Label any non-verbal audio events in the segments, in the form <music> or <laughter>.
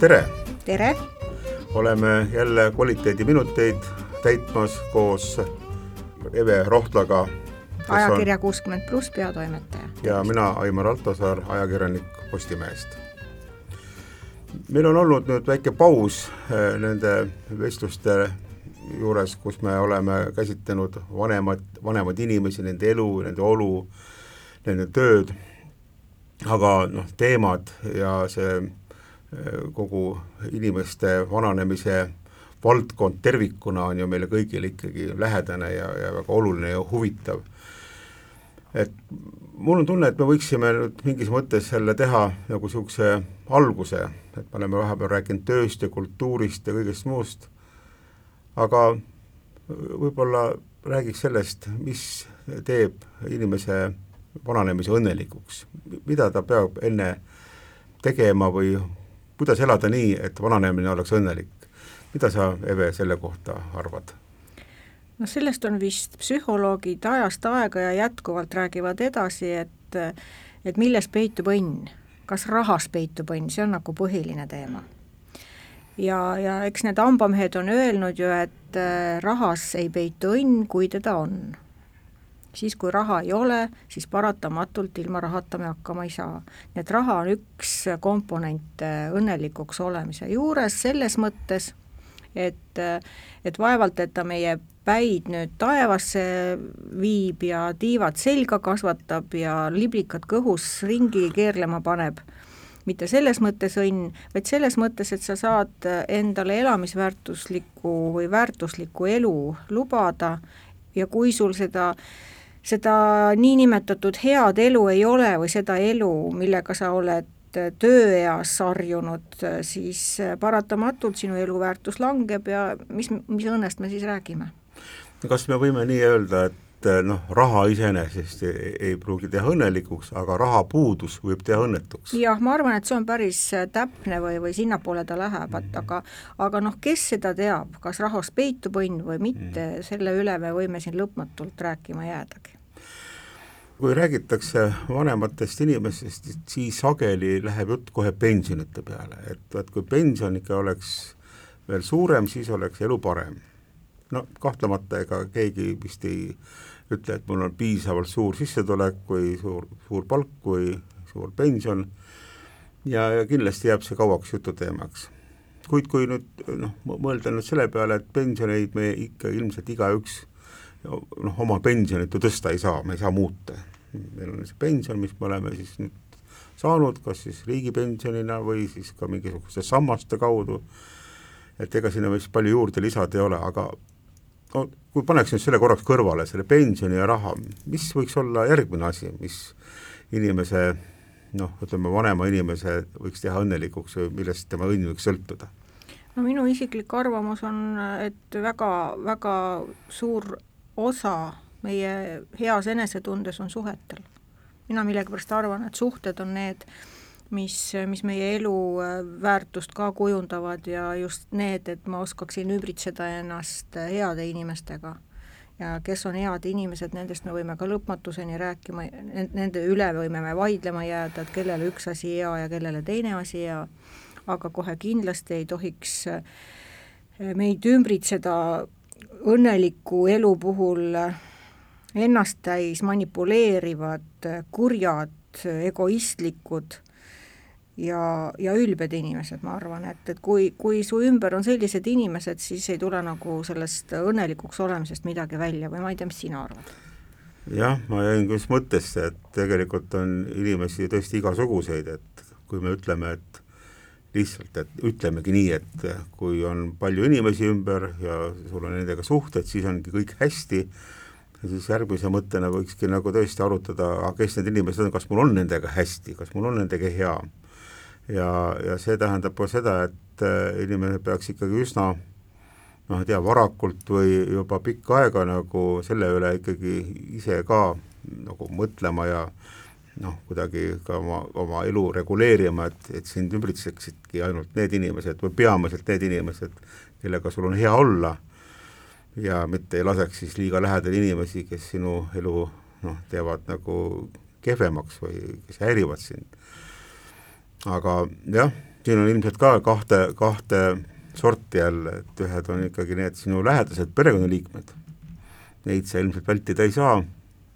tere! tere! oleme jälle kvaliteediminuteid täitmas koos Eve Rohtlaga. ajakirja kuuskümmend pluss peatoimetaja. ja mina, Aimar Altosaar, ajakirjanik Postimehest. meil on olnud nüüd väike paus äh, nende vestluste juures, kus me oleme käsitlenud vanemat, vanemaid inimesi, nende elu, nende olu, nende tööd, aga noh, teemad ja see kogu inimeste vananemise valdkond tervikuna on ju meile kõigile ikkagi lähedane ja, ja väga oluline ja huvitav. et mul on tunne, et me võiksime nüüd mingis mõttes jälle teha nagu niisuguse alguse, et me oleme vahepeal rääkinud tööst ja kultuurist ja kõigest muust, aga võib-olla räägiks sellest, mis teeb inimese vananemise õnnelikuks, mida ta peab enne tegema või kuidas elada nii, et vananemine oleks õnnelik. mida sa, Eve, selle kohta arvad? no sellest on vist psühholoogid ajast aega ja jätkuvalt räägivad edasi, et et milles peitub õnn, kas rahas peitub õnn, see on nagu põhiline teema. ja, ja eks need hambamehed on öelnud ju, et rahas ei peitu õnn, kui teda on siis kui raha ei ole, siis paratamatult ilma rahata me hakkama ei saa. nii et raha on üks komponent äh, õnnelikuks olemise juures selles mõttes, et, äh, et vaevalt, et ta meie päid nüüd taevasse viib ja tiivad selga kasvatab ja liblikad kõhus ringi keerlema paneb, mitte selles mõttes õnn, vaid selles mõttes, et sa saad endale elamisväärtuslikku või väärtuslikku elu lubada ja kui sul seda äh, seda niinimetatud head elu ei ole või seda elu, millega sa oled tööeas harjunud, siis paratamatult sinu eluväärtus langeb ja mis, mis õnnest me siis räägime? kas me võime nii öelda, et noh, raha iseenesest ei, ei pruugi teha õnnelikuks, aga rahapuudus võib teha õnnetuks? jah, ma arvan, et see on päris täpne või, või sinnapoole ta läheb, et mm -hmm. aga aga noh, kes seda teab, kas rahas peitub õnn või mitte mm, -hmm. selle üle me võime siin lõpmatult rääkima jäädagi kui räägitakse vanematest inimestest, siis sageli läheb jutt kohe pensionite peale, et vaat kui pension ikka oleks veel suurem, siis oleks elu parem. no kahtlemata ega keegi vist ei ütle, et mul on piisavalt suur sissetulek või suur, suur palk või suur pension ja, ja kindlasti jääb see kauaks jututeemaks. kuid kui nüüd noh, mõelda nüüd selle peale, et pensioneid me ikka ilmselt igaüks noh, oma pensionit ju tõsta ei saa, me ei saa muuta. meil on see pension, mis me oleme siis nüüd saanud, kas siis riigipensionina või siis ka mingisuguste sammaste kaudu, et ega sinna vist palju juurde lisada ei ole, aga no kui paneks nüüd selle korraks kõrvale, selle pensioni ja raha, mis võiks olla järgmine asi, mis inimese noh, ütleme vanema inimese võiks teha õnnelikuks või millest tema õnn võiks sõltuda? no minu isiklik arvamus on, et väga, väga suur osa meie heas enesetundes on suhetel. mina millegipärast arvan, et suhted on need, mis, mis meie elu äh, väärtust ka kujundavad ja just need, et ma oskaksin ümbritseda ennast äh, heade inimestega. ja kes on head inimesed, nendest me võime ka lõpmatuseni rääkima, nende üle võime me vaidlema jääda, et kellele üks asi hea ja kellele teine asi hea, aga kohe kindlasti ei tohiks äh, meid ümbritseda õnneliku elu puhul ennasttäis manipuleerivad, kurjad, egoistlikud ja, ja ülbed inimesed, ma arvan, et, et kui, kui su ümber on sellised inimesed, siis ei tule nagu sellest õnnelikuks olemisest midagi välja või ma ei tea, mis sina arvad? jah, ma jäin just mõttesse, et tegelikult on inimesi tõesti igasuguseid, et kui me ütleme, et lihtsalt, et ütlemegi nii, et kui on palju inimesi ümber ja sul on nendega suhted, siis ongi kõik hästi, siis järgmise mõttena võikski nagu tõesti arutada, kes need inimesed on, kas mul on nendega hästi, kas mul on nendega hea. ja, ja see tähendab ka seda, et äh, inimene peaks ikkagi üsna noh, ei tea, varakult või juba pikka aega nagu selle üle ikkagi ise ka nagu mõtlema ja noh, kuidagi ka oma, oma elu reguleerima, et, et sind ümbritseksidki ainult need inimesed või peamiselt need inimesed, kellega sul on hea olla. Ja mitte ei laseks siis liiga lähedal inimesi, kes sinu elu noh, teevad nagu kehvemaks või kes häirivad sind. aga jah, siin on ilmselt ka kahte, kahte sorti jälle, et ühed on ikkagi need sinu lähedased perekonnaliikmed, neid sa ilmselt vältida ei saa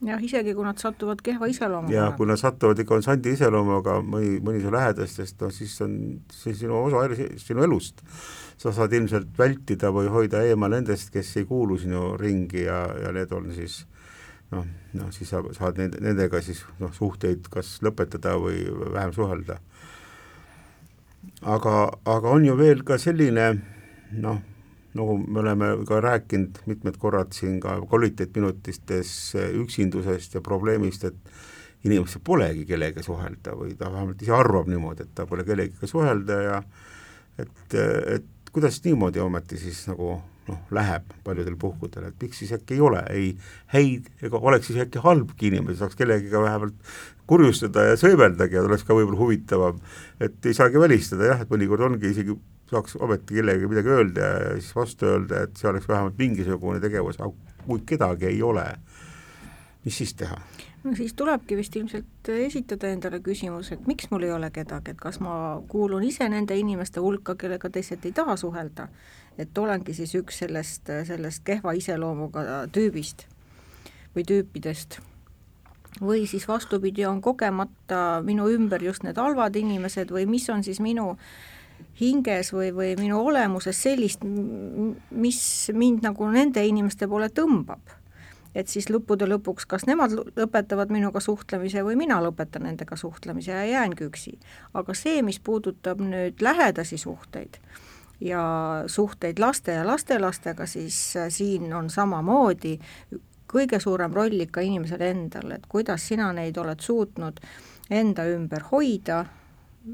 jah, isegi kui nad satuvad kehva iseloomuga. ja kui nad satuvad ikka on sandi iseloomuga, mõni, mõni su lähedastest, no siis on see sinu osa sinu elust. sa saad ilmselt vältida või hoida eemal nendest, kes ei kuulu sinu ringi ja, ja need on siis noh, noh siis sa saad nende, nendega siis noh, suhteid kas lõpetada või vähem suhelda. aga, aga on ju veel ka selline noh, nagu me oleme ka rääkinud mitmed korrad siin ka kvaliteetminutistes üksindusest ja probleemist, et inimesel polegi kellegagi suhelda või ta vähemalt ise arvab niimoodi, et ta pole kellegagi suhelda ja et, et kuidas niimoodi ometi siis nagu noh, läheb paljudel puhkudel, et miks siis äkki ei ole ei häid ega oleks siis äkki halbki inimesi, saaks kellegagi vähemalt kurjustada ja sõimeldagi ja oleks ka võib-olla huvitavam, et ei saagi välistada jah, et mõnikord ongi isegi saaks ometi kellelegi midagi öelda ja siis vastu öelda, et see oleks vähemalt mingisugune tegevus, aga kui kedagi ei ole, mis siis teha? no siis tulebki vist ilmselt esitada endale küsimus, et miks mul ei ole kedagi, et kas ma kuulun ise nende inimeste hulka, kellega teised ei taha suhelda, et olengi siis üks sellest, sellest kehva iseloomuga tüübist või tüüpidest või siis vastupidi, on kogemata minu ümber just need halvad inimesed või mis on siis minu äh, hinges või, või minu olemuses sellist, mis mind nagu nende inimeste poole tõmbab. et siis lõppude lõpuks, kas nemad lõpetavad minuga suhtlemise või mina lõpetan nendega suhtlemise ja jäängi üksi. aga see, mis puudutab nüüd lähedasi suhteid ja suhteid laste ja lastelastega, siis äh, siin on samamoodi kõige suurem roll ikka inimesel endal, et kuidas sina neid oled suutnud enda ümber hoida,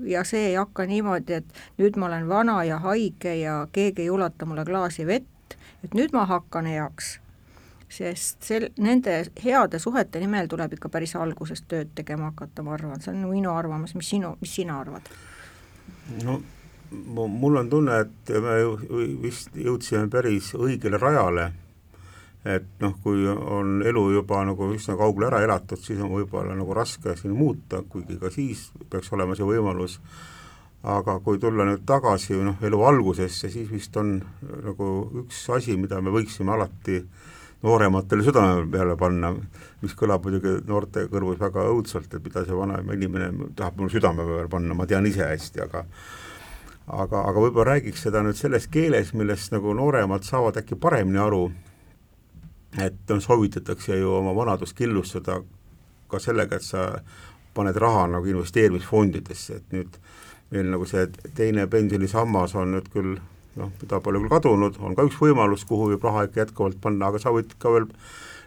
ja see ei hakka niimoodi, et nüüd ma olen vana ja haige ja keegi ei ulata mulle klaasi vett, et nüüd ma hakkan heaks. sest sel-, nende heade suhete nimel tuleb ikka päris algusest tööd tegema hakata, ma arvan, see on minu arvamus, mis sinu, mis sina arvad? no mul on tunne, et me vist jõudsime päris õigele rajale et noh, kui on elu juba nagu üsna kaugele ära elatud, siis on võib-olla nagu raske siin muuta, kuigi ka siis peaks olema see võimalus, aga kui tulla nüüd tagasi noh, elu algusesse, siis vist on nagu üks asi, mida me võiksime alati noorematele südame peale panna, mis kõlab muidugi noorte kõrvus väga õudselt, et mida see vanaema inimene tahab mul südame peale panna, ma tean ise hästi, aga aga, aga võib-olla räägiks seda nüüd selles keeles, millest nagu nooremad saavad äkki paremini aru et noh, soovitatakse ju oma vanadust killustada ka sellega, et sa paned raha nagu investeerimisfondidesse, et nüüd meil nagu see teine pensionisammas on nüüd küll noh, ta pole küll kadunud, on ka üks võimalus, kuhu võib raha ikka jätkuvalt panna, aga sa võid ka veel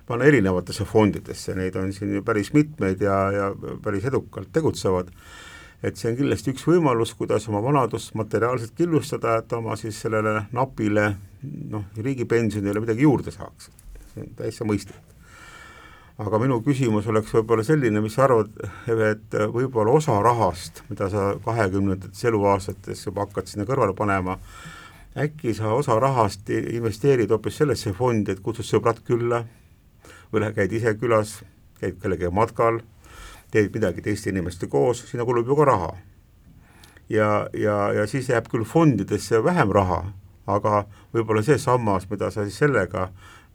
panna erinevatesse fondidesse, neid on siin ju päris mitmeid ja, ja päris edukalt tegutsevad, et see on kindlasti üks võimalus, kuidas oma vanadust materiaalselt killustada, et oma siis sellele napile noh, riigipensionile midagi juurde saaks see on täitsa mõistlik. aga minu küsimus oleks võib-olla selline, mis sa arvad, et võib-olla osa rahast, mida sa kahekümnendates eluaastates juba hakkad sinna kõrvale panema, äkki sa osa rahast investeerid hoopis sellesse fondi, et kutsud sõbrad külla või käid ise külas, käid kellegagi matkal, teed midagi teiste inimeste koos, sinna kulub ju ka raha. ja, ja, ja siis jääb küll fondidesse vähem raha, aga võib-olla see sammas, mida sa siis sellega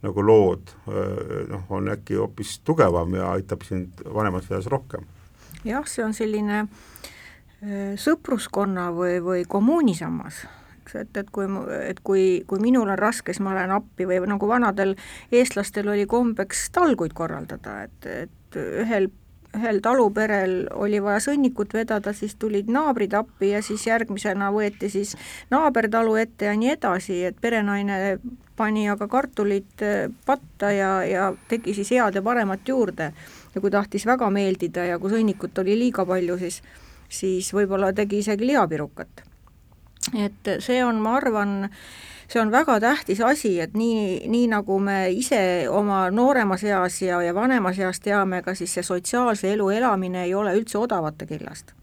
nagu lood noh, on äkki hoopis tugevam ja aitab sind vanemas eas rohkem. jah, see on selline sõpruskonna või, või kommuunisammas, eks, et, et kui, et kui, kui minul on raske, siis ma lähen appi või nagu vanadel eestlastel oli kombeks talguid korraldada, et, et ühel ühel taluperel oli vaja sõnnikut vedada, siis tulid naabrid appi ja siis järgmisena võeti siis naabertalu ette ja nii edasi, et perenaine pani aga kartulid äh, patta ja, ja tegi siis head ja paremat juurde. ja kui tahtis väga meeldida ja kui sõnnikut oli liiga palju, siis, siis võib-olla tegi isegi lihapirukat. et see on, ma arvan, see on väga tähtis asi, et nii, nii nagu me ise oma nooremas eas ja, ja vanemas eas teame, ka siis see sotsiaalse elu elamine ei ole üldse odavate killast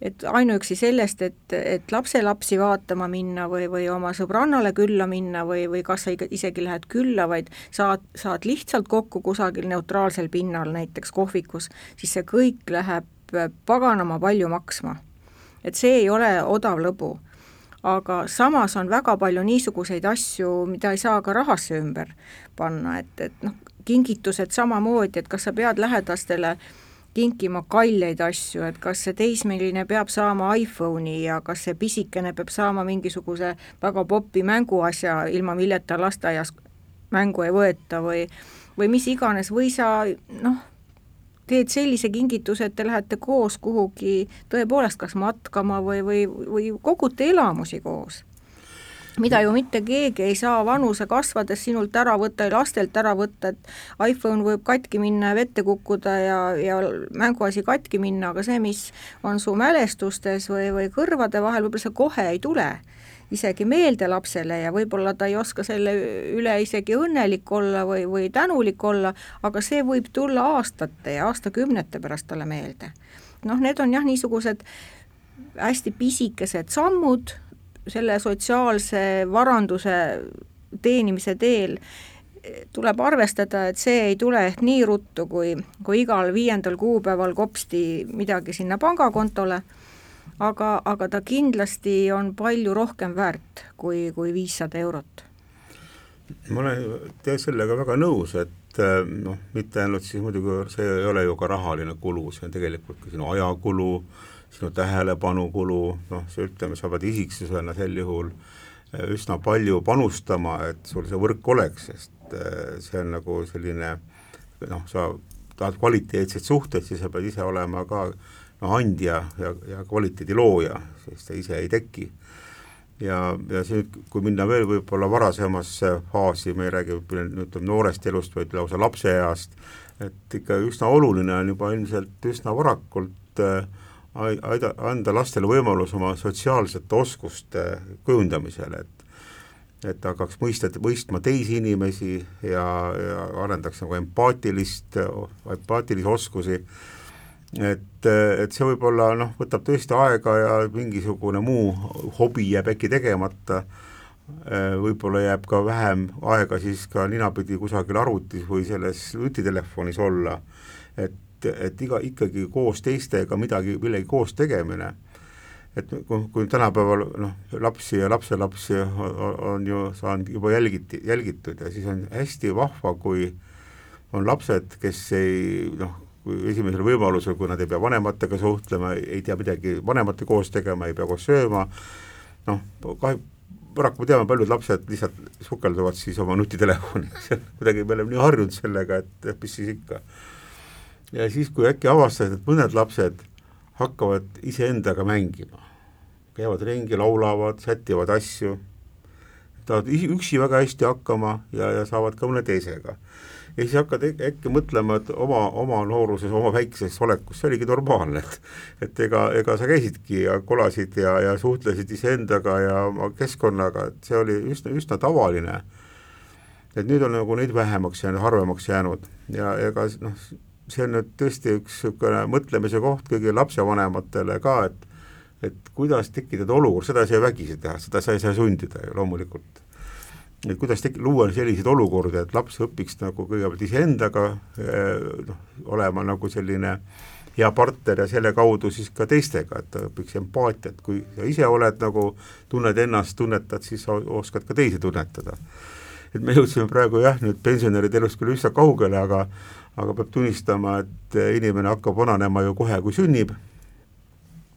et ainuüksi sellest, et, et lapselapsi vaatama minna või, või oma sõbrannale külla minna või, või kas sa isegi lähed külla, vaid saad, saad lihtsalt kokku kusagil neutraalsel pinnal, näiteks kohvikus, siis see kõik läheb paganama palju maksma. et see ei ole odav lõbu. Aga samas on väga palju niisuguseid asju, mida ei saa ka rahasse ümber panna, et, et noh, kingitused samamoodi, et kas sa pead lähedastele kinkima kalleid asju, et kas see teismeline peab saama iPhone'i ja kas see pisikene peab saama mingisuguse väga popi mänguasja, ilma milleta lasteaias mängu ei võeta või või mis iganes, või sa noh, teed sellise kingituse, et te lähete koos kuhugi tõepoolest kas matkama või, või, või kogute elamusi koos. mida ju mitte keegi ei saa vanuse kasvades sinult ära võtta ja lastelt ära võtta, et iPhone võib katki minna ja vette kukkuda ja, ja mänguasi katki minna, aga see, mis on su mälestustes või, või kõrvade vahel, võib-olla see kohe ei tule isegi meelde lapsele ja võib-olla ta ei oska selle üle isegi õnnelik olla või, või tänulik olla, aga see võib tulla aastate ja aastakümnete pärast talle meelde. noh, need on jah, niisugused hästi pisikesed sammud selle sotsiaalse varanduse teenimise teel, tuleb arvestada, et see ei tule ehk nii ruttu, kui, kui igal viiendal kuupäeval kopsti midagi sinna pangakontole aga, aga ta kindlasti on palju rohkem väärt kui, kui viissada eurot. ma olen teie sellega väga nõus, et äh, noh, mitte ainult siis muidugi see ei ole ju ka rahaline kulu, see on tegelikult ka sinu ajakulu, sinu tähelepanukulu, noh, see ütleme, sa pead isiksusena sel juhul äh, üsna palju panustama, et sul see võrk oleks, sest äh, see on nagu selline noh, sa tahad kvaliteetseid suhteid, siis sa pead ise olema ka noh, andja ja, ja kvaliteedi looja, sest ta ise ei teki. ja, ja see, kui minna veel võib-olla varasemasse faasi, me ei räägi ütleme noorest elust, vaid lausa lapseeast, et ikka üsna oluline on juba ilmselt üsna varakult äh, aida, anda lastele võimalus oma sotsiaalsete oskuste kujundamisel, et et ta hakkaks mõista, mõistma teisi inimesi ja, ja arendaks nagu empaatilist, empaatilisi oskusi et, et see võib-olla noh, võtab tõesti aega ja mingisugune muu hobi jääb äkki tegemata, võib-olla jääb ka vähem aega siis ka ninapidi kusagil arvutis või selles nutitelefonis olla, et, et iga, ikkagi koos teistega midagi, millegi koos tegemine, et kui, kui tänapäeval noh, lapsi ja lapselapsi on, on ju saanud juba jälgiti, jälgitud ja siis on hästi vahva, kui on lapsed, kes ei noh, esimesel võimalusel, kui nad ei pea vanematega suhtlema, ei tea midagi vanemate koos tegema, ei pea koos sööma, noh, kahe, paraku me teame, paljud lapsed lihtsalt sukelduvad siis oma nutitelefoni kuidagi me oleme nii harjunud sellega, et mis siis ikka. ja siis, kui äkki avastad, et mõned lapsed hakkavad iseendaga mängima, käivad ringi, laulavad, sätivad asju, saavad üksi väga hästi hakkama ja, ja saavad ka mõne teisega ja siis hakkad äkki mõtlema, et oma, oma nooruses, oma väikeses olekus, see oligi normaalne, et et ega, ega sa käisidki ja kolasid ja, ja suhtlesid iseendaga ja oma keskkonnaga, et see oli üsna, üsna tavaline. et nüüd on nagu neid vähemaks jäänud, harvemaks jäänud ja ega noh, see on nüüd tõesti üks niisugune mõtlemise koht kõigile lapsevanematele ka, et et kuidas tekitada olukord, seda ei saa vägisi teha, seda sa ei saa sundida ju loomulikult et kuidas tek-, luua selliseid olukordi, et laps õpiks nagu kõigepealt iseendaga eh, noh, olema nagu selline hea partner ja selle kaudu siis ka teistega, et ta õpiks empaatiat, kui sa ise oled nagu, tunned ennast, tunnetad, siis sa oskad ka teisi tunnetada. et me jõudsime praegu jah, nüüd pensionäride elust küll üsna kaugele, aga aga peab tunnistama, et inimene hakkab vananema ju kohe, kui sünnib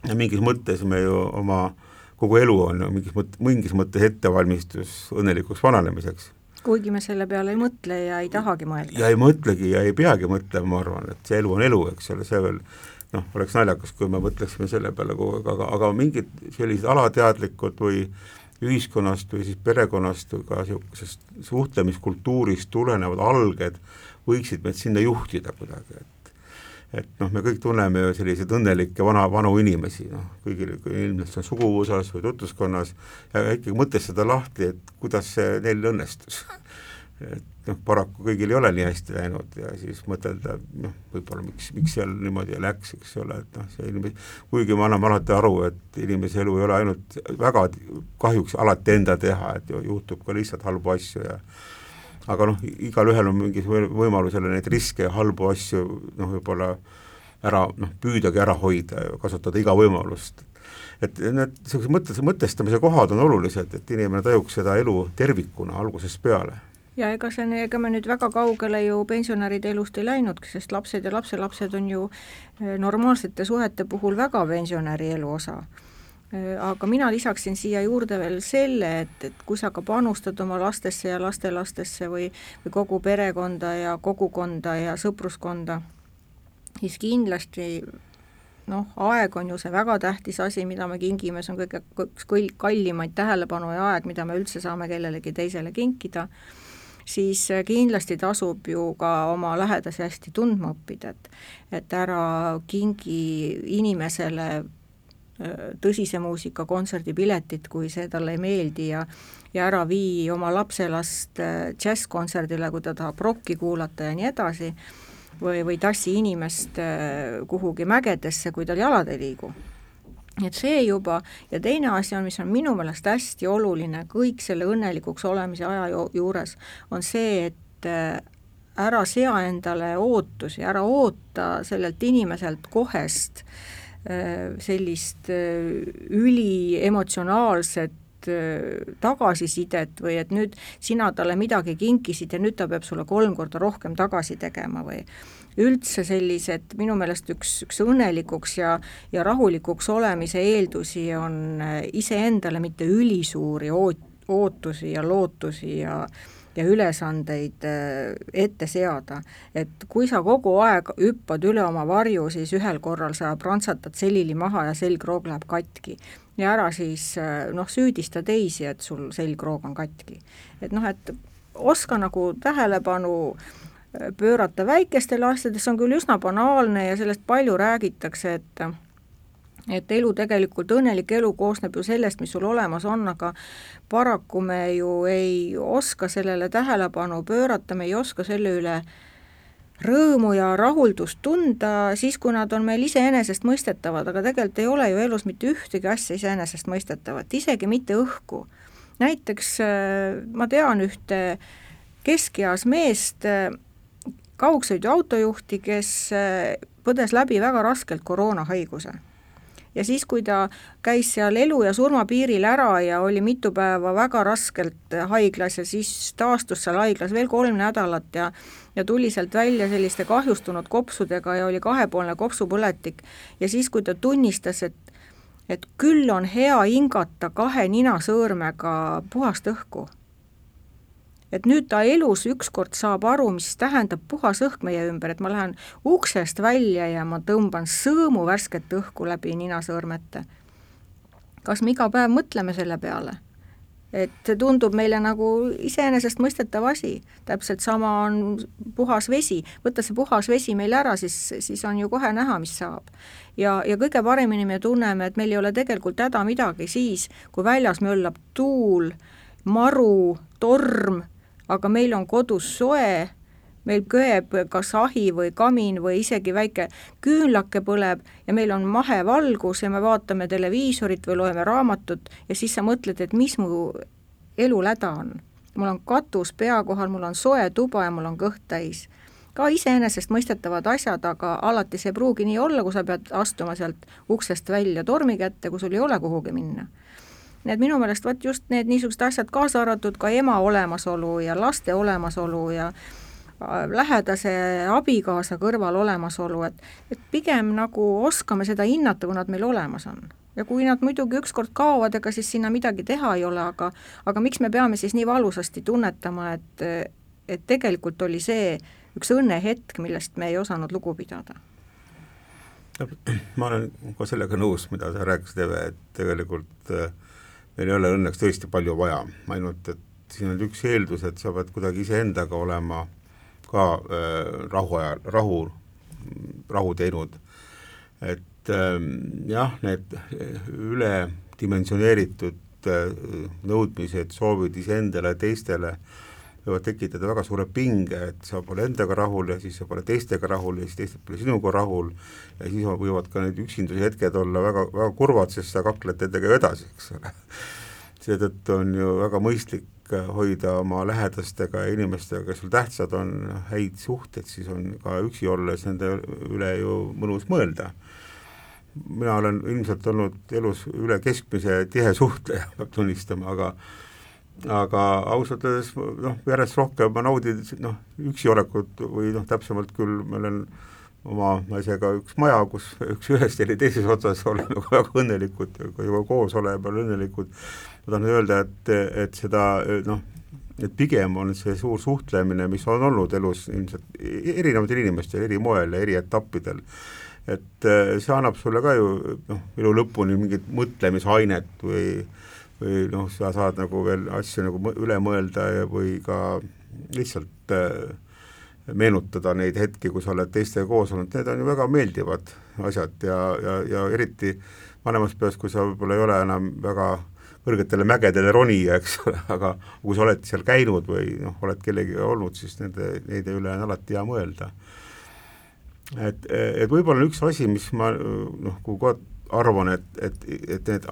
ja mingis mõttes me ju oma äh, kogu elu on mingis mõttes, mingis mõttes ettevalmistus õnnelikuks vananemiseks. kuigi me selle peale ei mõtle ja ei tahagi mõelda. ja ei mõtlegi ja ei peagi mõtlema, ma arvan, et see elu on elu, eks ole, see veel noh, oleks naljakas, kui me mõtleksime selle peale kogu aeg, aga, aga mingid sellised alateadlikud või ühiskonnast või siis perekonnast või ka niisugusest suhtlemiskultuurist tulenevad alged võiksid meid sinna juhtida kuidagi, et et noh, me kõik tunneme ju selliseid õnnelikke vana, vanu inimesi, noh, kõigil ilmselt see on suguvõsas või tutvuskonnas ja ikkagi mõtestada lahti, et kuidas see neil õnnestus. Et noh, paraku kõigil ei ole nii hästi läinud ja siis mõtelda, noh, võib-olla miks, miks seal niimoodi läks, eks ole, et noh, see inimene, kuigi me anname alati aru, et inimese elu ei ole ainult väga kahjuks alati enda teha, et juhtub ka lihtsalt halbu asju ja aga noh, igalühel on mingi võimalus jälle neid riske ja halbu asju noh, võib-olla ära noh, püüdagi ära hoida ja kasutada iga võimalust. et need niisugused mõttes, mõtestamise kohad on olulised, et inimene tajuks seda elu tervikuna algusest peale ja ega see, ega me nüüd väga kaugele ju pensionäride elust ei läinudki, sest lapsed ja lapselapsed on ju eh, normaalsete suhete puhul väga pensionäri elu osa. Eh, aga mina lisaksin siia juurde veel selle, et, et kui sa ka panustad oma lastesse ja lastelastesse või, või kogu perekonda ja kogukonda ja sõpruskonda, siis kindlasti noh, aeg on ju see väga tähtis asi, mida me kingime, see on kõige, üks kallimaid tähelepanu ja aeg, mida me üldse saame kellelegi teisele kinkida siis äh, kindlasti tasub ju ka oma lähedasi hästi tundma õppida, et et ära kingi inimesele äh, tõsise muusika kontserdipiletit, kui see talle ei meeldi ja ja ära vii oma lapselast äh, džässkontserdile, kui ta tahab rokki kuulata ja nii edasi, või, või tassi inimest kuhugi mägedesse, kui tal jalad ei liigu. Et see juba, ja teine asi on, mis on minu meelest hästi oluline kõik selle õnnelikuks olemise aja juures, on see, et äh, ära sea endale ootusi, ära oota sellelt inimeselt kohest äh, sellist äh, üliemotsionaalset tagasisidet või et nüüd sina talle midagi kinkisid ja nüüd ta peab sulle kolm korda rohkem tagasi tegema või? Üldse sellised, minu meelest üks, üks õnnelikuks ja, ja rahulikuks olemise eeldusi on äh, iseendale mitte ülisuuri oot-, ootusi ja lootusi ja ja ülesandeid äh, ette seada. et kui sa kogu aeg hüppad üle oma varju, siis ühel korral sa prantsatad selili maha ja selgroog läheb katki. ja ära siis äh, noh, süüdista teisi, et sul selgroog on katki. et noh, et oska nagu tähelepanu äh, pöörata väikestele asjadele, see on küll üsna banaalne ja sellest palju räägitakse, et et elu tegelikult, õnnelik elu koosneb ju sellest, mis sul olemas on, aga paraku me ju ei oska sellele tähelepanu pöörata, me ei oska selle üle rõõmu ja rahuldust tunda siis, kui nad on meil iseenesestmõistetavad, aga tegelikult ei ole ju elus mitte ühtegi asja iseenesestmõistetavat, isegi mitte õhku. näiteks äh, ma tean ühte keskeas meest, kaugsõiduautojuhti, kes äh, põdes läbi väga raskelt koroonahaiguse. Ja siis, kui ta käis seal elu ja surma piiril ära ja oli mitu päeva väga raskelt haiglas ja siis taastus seal haiglas veel kolm nädalat ja ja tuli sealt välja selliste kahjustunud kopsudega ja oli kahepoolne kopsupõletik. Ja siis, kui ta tunnistas, et et küll on hea hingata kahe ninasõõrmega puhast õhku et nüüd ta elus ükskord saab aru, mis tähendab puhas õhk meie ümber, et ma lähen uksest välja ja ma tõmban sõõmu värsket õhku läbi ninasõõrmete. kas me iga päev mõtleme selle peale? et see tundub meile nagu iseenesestmõistetav asi, täpselt sama on puhas vesi, võtta see puhas vesi meil ära, siis, siis on ju kohe näha, mis saab. ja, ja kõige paremini me tunneme, et meil ei ole tegelikult häda midagi siis, kui väljas möllab tuul, maru, torm aga meil on kodus soe, meil köeb kas ahi või kamin või isegi väike küünlake põleb ja meil on mahevalgus ja me vaatame televiisorit või loeme raamatut ja siis sa mõtled, et mis mu elul häda on. mul on katus pea kohal, mul on soe tuba ja mul on kõht täis. ka iseenesestmõistetavad asjad, aga alati see ei pruugi nii olla, kui sa pead astuma sealt uksest välja tormi kätte, kui sul ei ole kuhugi minna nii et minu meelest vot just need niisugused asjad, kaasa arvatud ka ema olemasolu ja laste olemasolu ja äh, lähedase abikaasa kõrval olemasolu, et, et pigem nagu oskame seda hinnata, kui nad meil olemas on. ja kui nad muidugi ükskord kaovad, ega siis sinna midagi teha ei ole, aga aga miks me peame siis nii valusasti tunnetama, et, et tegelikult oli see üks õnnehetk, millest me ei osanud lugu pidada? <clears throat> ma olen ka sellega nõus, mida sa rääkisid, Eve, et tegelikult äh, meil ei ole õnneks tõesti palju vaja, ainult et siin on üks eeldus, et sa pead kuidagi iseendaga olema ka äh, rahu ajal, rahu, rahu teinud. et äh, jah, need üledimensioneeritud äh, nõudmised, soovid iseendale, teistele äh, võivad tekitada väga suure pinge, et sa pole endaga rahul ja siis sa pole teistega rahul ja siis teised pole sinuga rahul ja siis võivad ka need üksinduse hetked olla väga, väga kurvad, sest sa kakled nendega edasi, eks ole. seetõttu on ju väga mõistlik hoida oma lähedastega ja inimestega, kes sul tähtsad on, häid suhteid, siis on ka üksi olles nende üle ju mõnus mõelda. mina olen ilmselt olnud elus üle keskmise tihe suhtleja, peab tunnistama, aga aga ausalt öeldes noh, järjest rohkem ma naudin noh, üksi olekut või noh, täpsemalt küll ma olen oma naisega üks maja, kus üks ühes teine teises otsas oleme nagu väga õnnelikud, juba koos oleme õnnelikud, ma tahan öelda, et, et seda noh, et pigem on see suur suhtlemine, mis on olnud elus ilmselt erinevatel inimestel eri moel ja eri etappidel, et eh, see annab sulle ka ju noh, elu lõpuni mingit mõtlemisainet või või noh, sa saad nagu veel asju nagu üle mõelda ja või ka lihtsalt äh, meenutada neid hetki, kui sa oled teistega koos olnud, need on ju väga meeldivad asjad ja, ja, ja eriti vanemas peas, kui sa võib-olla ei ole enam väga kõrgetele mägedele ronija, eks ole, <laughs> aga kui sa oled seal käinud või noh, oled kellegagi olnud, siis nende, neid üle on alati hea mõelda. et, et võib-olla üks asi, mis ma noh, kui aeg arvan, et, et, et need,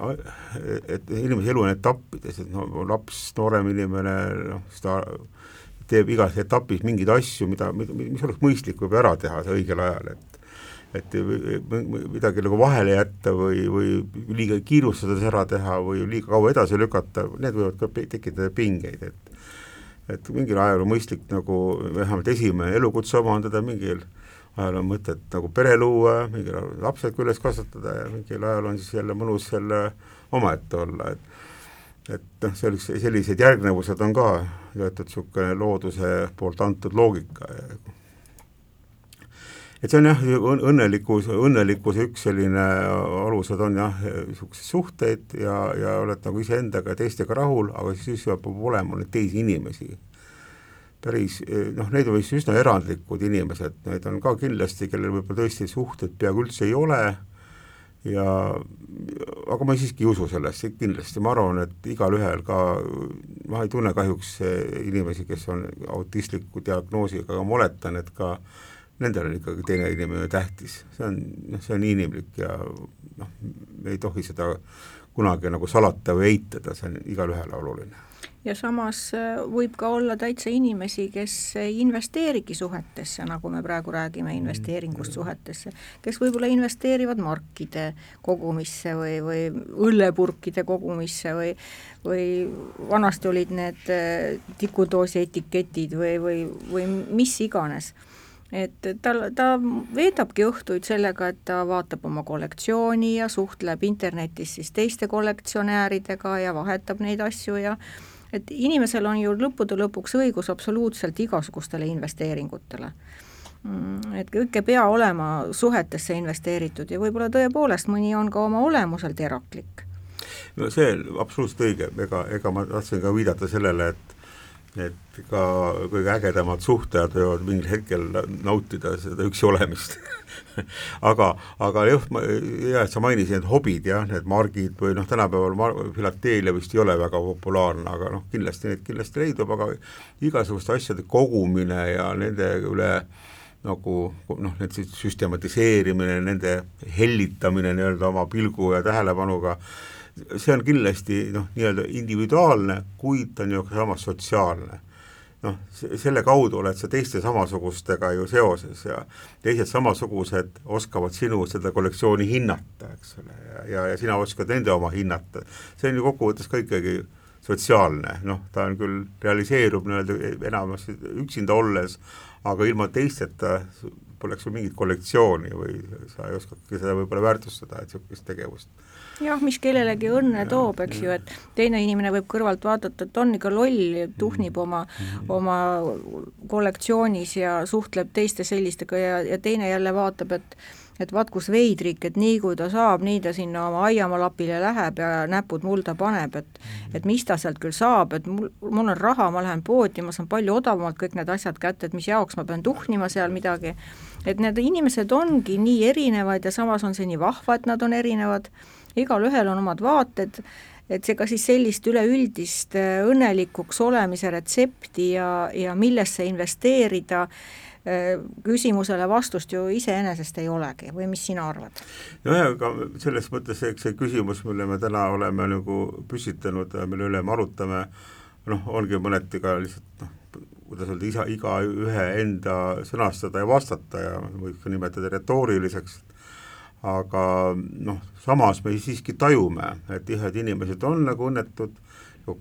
et inimese elu on etappides, et no laps, noorem inimene, noh, ta teeb igas etapis mingeid asju, mida, mis oleks mõistlik võib-olla ära teha õigel ajal, et et midagi nagu vahele jätta või, või liiga kiirustades ära teha või liiga kaua edasi lükata, need võivad ka tekitada pingeid, et et mingil ajal on mõistlik nagu vähemalt esimene elukutse omandada, mingil ajal on mõtet nagu pere luua, mingil ajal lapsed ka üles kasvatada ja mingil ajal on siis jälle mõnus jälle omaette olla, et et noh, sellise, sellised järgnevused on ka teatud niisugune looduse poolt antud loogika et see on jah, õnnelikkus, õnnelikkuse üks selline alused on jah, niisuguseid suhteid ja, ja oled nagu iseendaga ja teistega rahul, aga siis peab olema neid teisi inimesi. Päris noh, neid on vist üsna erandlikud inimesed, neid on ka kindlasti, kellel võib-olla tõesti suhteid peaaegu üldse ei ole ja aga ma siiski ei usu sellesse, kindlasti. Ma arvan, et igalühel ka, ma ei tunne kahjuks inimesi, kes on autistliku diagnoosiga, aga ma oletan, et ka nendel on ikkagi teine inimene tähtis, see on, noh, see on inimlik ja noh, me ei tohi seda kunagi nagu salata või eitada, see on igalühele oluline. ja samas äh, võib ka olla täitsa inimesi, kes ei investeerigi suhetesse, nagu me praegu räägime investeeringust mm. suhetesse, kes võib-olla investeerivad markide kogumisse või, või õllepurkide kogumisse või või vanasti olid need äh, tikudoosi etiketid või, või, või mis iganes et tal, ta veedabki õhtuid sellega, et ta vaatab oma kollektsiooni ja suhtleb internetis siis teiste kollektsionääridega ja vahetab neid asju ja et inimesel on ju lõppude lõpuks õigus absoluutselt igasugustele investeeringutele. Mm, et kõik ei pea olema suhetesse investeeritud ja võib-olla tõepoolest mõni on ka oma olemuselt eraklik. no see absoluutselt õige, ega, ega ma tahtsin ka viidata sellele, et et ka kõige ägedamad suhtlejad võivad mingil hetkel nautida seda üksi olemist. <laughs> Aga, aga jah, hea, et sa mainisid need hobid jah, need margid või noh, tänapäeval mar-, filateelia vist ei ole väga populaarne, aga noh, kindlasti neid kindlasti leidub, aga igasuguste asjade kogumine ja nende üle nagu noh, need siis süstematiseerimine, nende hellitamine nii-öelda oma pilgu ja tähelepanuga äh, see on kindlasti noh, nii-öelda individuaalne, kuid ta on ju ka samas sotsiaalne. noh, selle kaudu oled sa teiste samasugustega ju seoses ja teised samasugused oskavad sinu seda kollektsiooni hinnata, eks ole, ja, ja, ja sina oskad nende oma hinnata. see on ju kokkuvõttes ka ikkagi sotsiaalne, noh, ta on küll, realiseerub nii-öelda enamasti üksinda olles, aga ilma teisteta poleks sul mingit kollektsiooni või sa ei oskagi seda võib-olla väärtustada, et niisugust tegevust jah, mis kellelegi õnne toob, eks ju, et teine inimene võib kõrvalt vaadata, et on ikka loll, tuhnib oma, oma kollektsioonis ja suhtleb teiste sellistega ja, ja teine jälle vaatab, et et vaat kus veidrik, et nii kui ta saab, nii ta sinna oma aiamaa lapile läheb ja näpud mulda paneb, et et mis ta sealt küll saab, et mul, mul on raha, ma lähen poodi, ma saan palju odavamalt kõik need asjad kätte, et mis jaoks ma pean tuhnima seal midagi, et need inimesed ongi nii erinevad ja samas on see nii vahva, et nad on erinevad igalühel on omad vaated, et seega siis sellist üleüldist äh, õnnelikuks olemise retsepti ja, ja millesse investeerida, äh, küsimusele vastust ju iseenesest ei olegi või mis sina arvad? nojah, aga selles mõttes eks see küsimus, mille me täna oleme nagu püstitanud, mille üle me arutame, noh, ongi mõneti ka lihtsalt noh, kuidas öelda, isa, igaühe enda sõnastada ja vastata ja võiks ka nimetada retooriliseks, aga noh, samas me siiski tajume, et ühed inimesed on nagu õnnetud,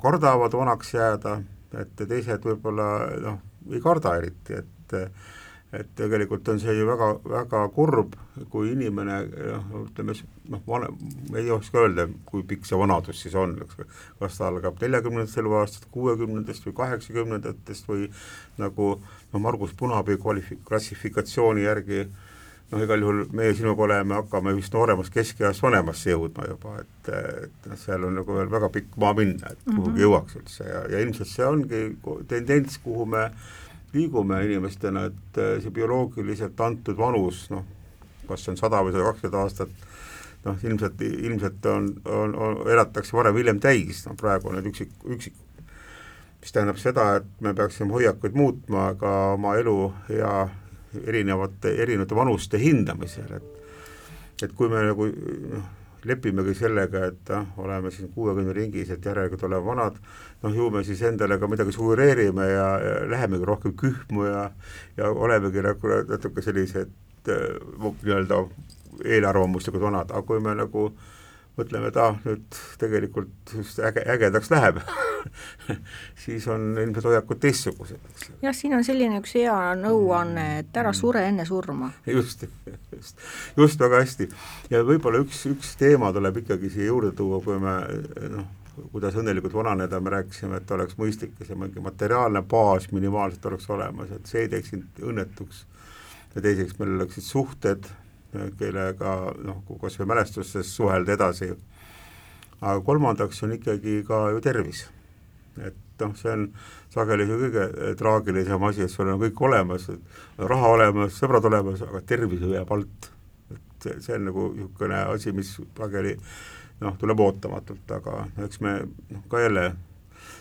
kardavad vanaks jääda, et teised võib-olla noh, ei karda eriti, et et tegelikult on see ju väga, väga kurb, kui inimene noh, ütleme noh, vanem, ei oska öelda, kui pikk see vanadus siis on, eks, kas ta algab neljakümnendatest eluaastat, kuuekümnendatest või kaheksakümnendatest või nagu noh, Margus Punapuu kvalifi-, klassifikatsiooni järgi noh, igal juhul meie sinuga oleme, hakkame vist nooremast keskeast vanemasse jõudma juba, et, et noh, seal on nagu veel väga pikk maa minna, et kuhugi mm -hmm. jõuaks üldse ja, ja ilmselt see ongi tendents, kuhu me liigume inimestena, et äh, see bioloogiliselt antud vanus, noh, kas see on sada või sada kakskümmend aastat, noh, ilmselt, ilmselt on, on, on, elatakse varem-hiljem täis, no praegu on need üksik, üksik, mis tähendab seda, et me peaksime hoiakuid muutma ka oma elu ja erinevate, erinevate vanuste hindamisel, et et kui me nagu noh, lepimegi sellega, et noh, oleme siin kuuekümne ringis, et järelikult oleme vanad, noh, ju me siis endale ka midagi suggereerime ja, ja lähemegi rohkem kühmu ja ja olemegi nagu natuke sellised äh, nii-öelda eelarvamuslikud vanad, aga kui me nagu mõtleme, et ah, nüüd tegelikult just äge, ägedaks läheb <laughs> siis on ilmselt hoiakud teistsugused, jah, siin on selline üks hea nõuanne, et ära sure enne surma. <laughs> just, just, just väga hästi. ja võib-olla üks, üks teema tuleb ikkagi siia juurde tuua, kui me noh, kuidas õnnelikult vananeda, me rääkisime, et oleks mõistlik see mingi materiaalne baas minimaalselt oleks olemas, et see ei teeks sind õnnetuks. ja teiseks, meil oleksid suhted, kellega noh, kas või mälestustes suhelda edasi, aga kolmandaks on ikkagi ka ju tervis et noh, see on sageli see kõige traagilisem asi, et sul on kõik olemas, raha olemas, sõbrad olemas, aga tervis jääb alt. et see, see on nagu niisugune asi, mis sageli noh, tuleb ootamatult, aga eks me noh, ka jälle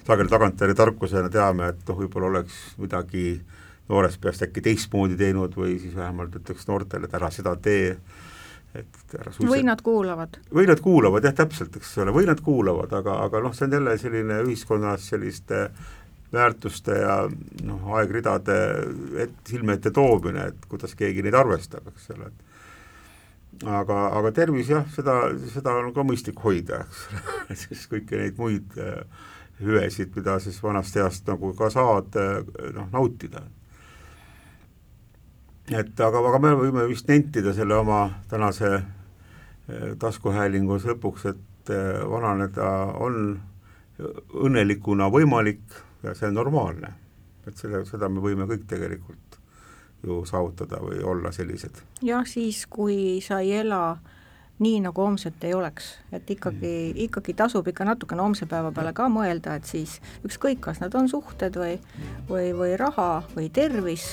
sageli tagantjärgi tarkusena teame, et noh, võib-olla oleks midagi noorest peast äkki teistmoodi teinud või siis vähemalt ütleks noortele, et ära seda tee et ära suitset... või nad kuulavad. või nad kuulavad jah, täpselt, eks ole, või nad kuulavad, aga, aga noh, see on jälle selline ühiskonnas selliste väärtuste ja noh, aegridade et, silme ette toomine, et kuidas keegi neid arvestab, eks ole, et aga, aga tervis jah, seda, seda on ka mõistlik hoida, eks ole, <laughs> siis kõiki neid muid äh, hüvesid, mida siis vanast east nagu ka saad äh, noh, nautida et aga, aga me võime vist nentida selle oma tänase eh, taskuhäälingu lõpuks, et eh, vananeda on õnnelikuna võimalik ja see on normaalne. et selle, seda me võime kõik tegelikult ju saavutada või olla sellised. jah, siis kui sa ei ela nii, nagu homset ei oleks, et ikkagi mm., ikkagi tasub ikka natukene homse päeva peale ka mõelda, et siis ükskõik, kas need on suhted või, või, või raha või tervis,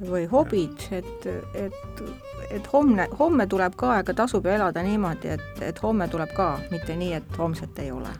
või hobid, et, et, et homne, homme tuleb ka, aga tasub elada niimoodi, et, et homme tuleb ka, mitte nii, et homset ei ole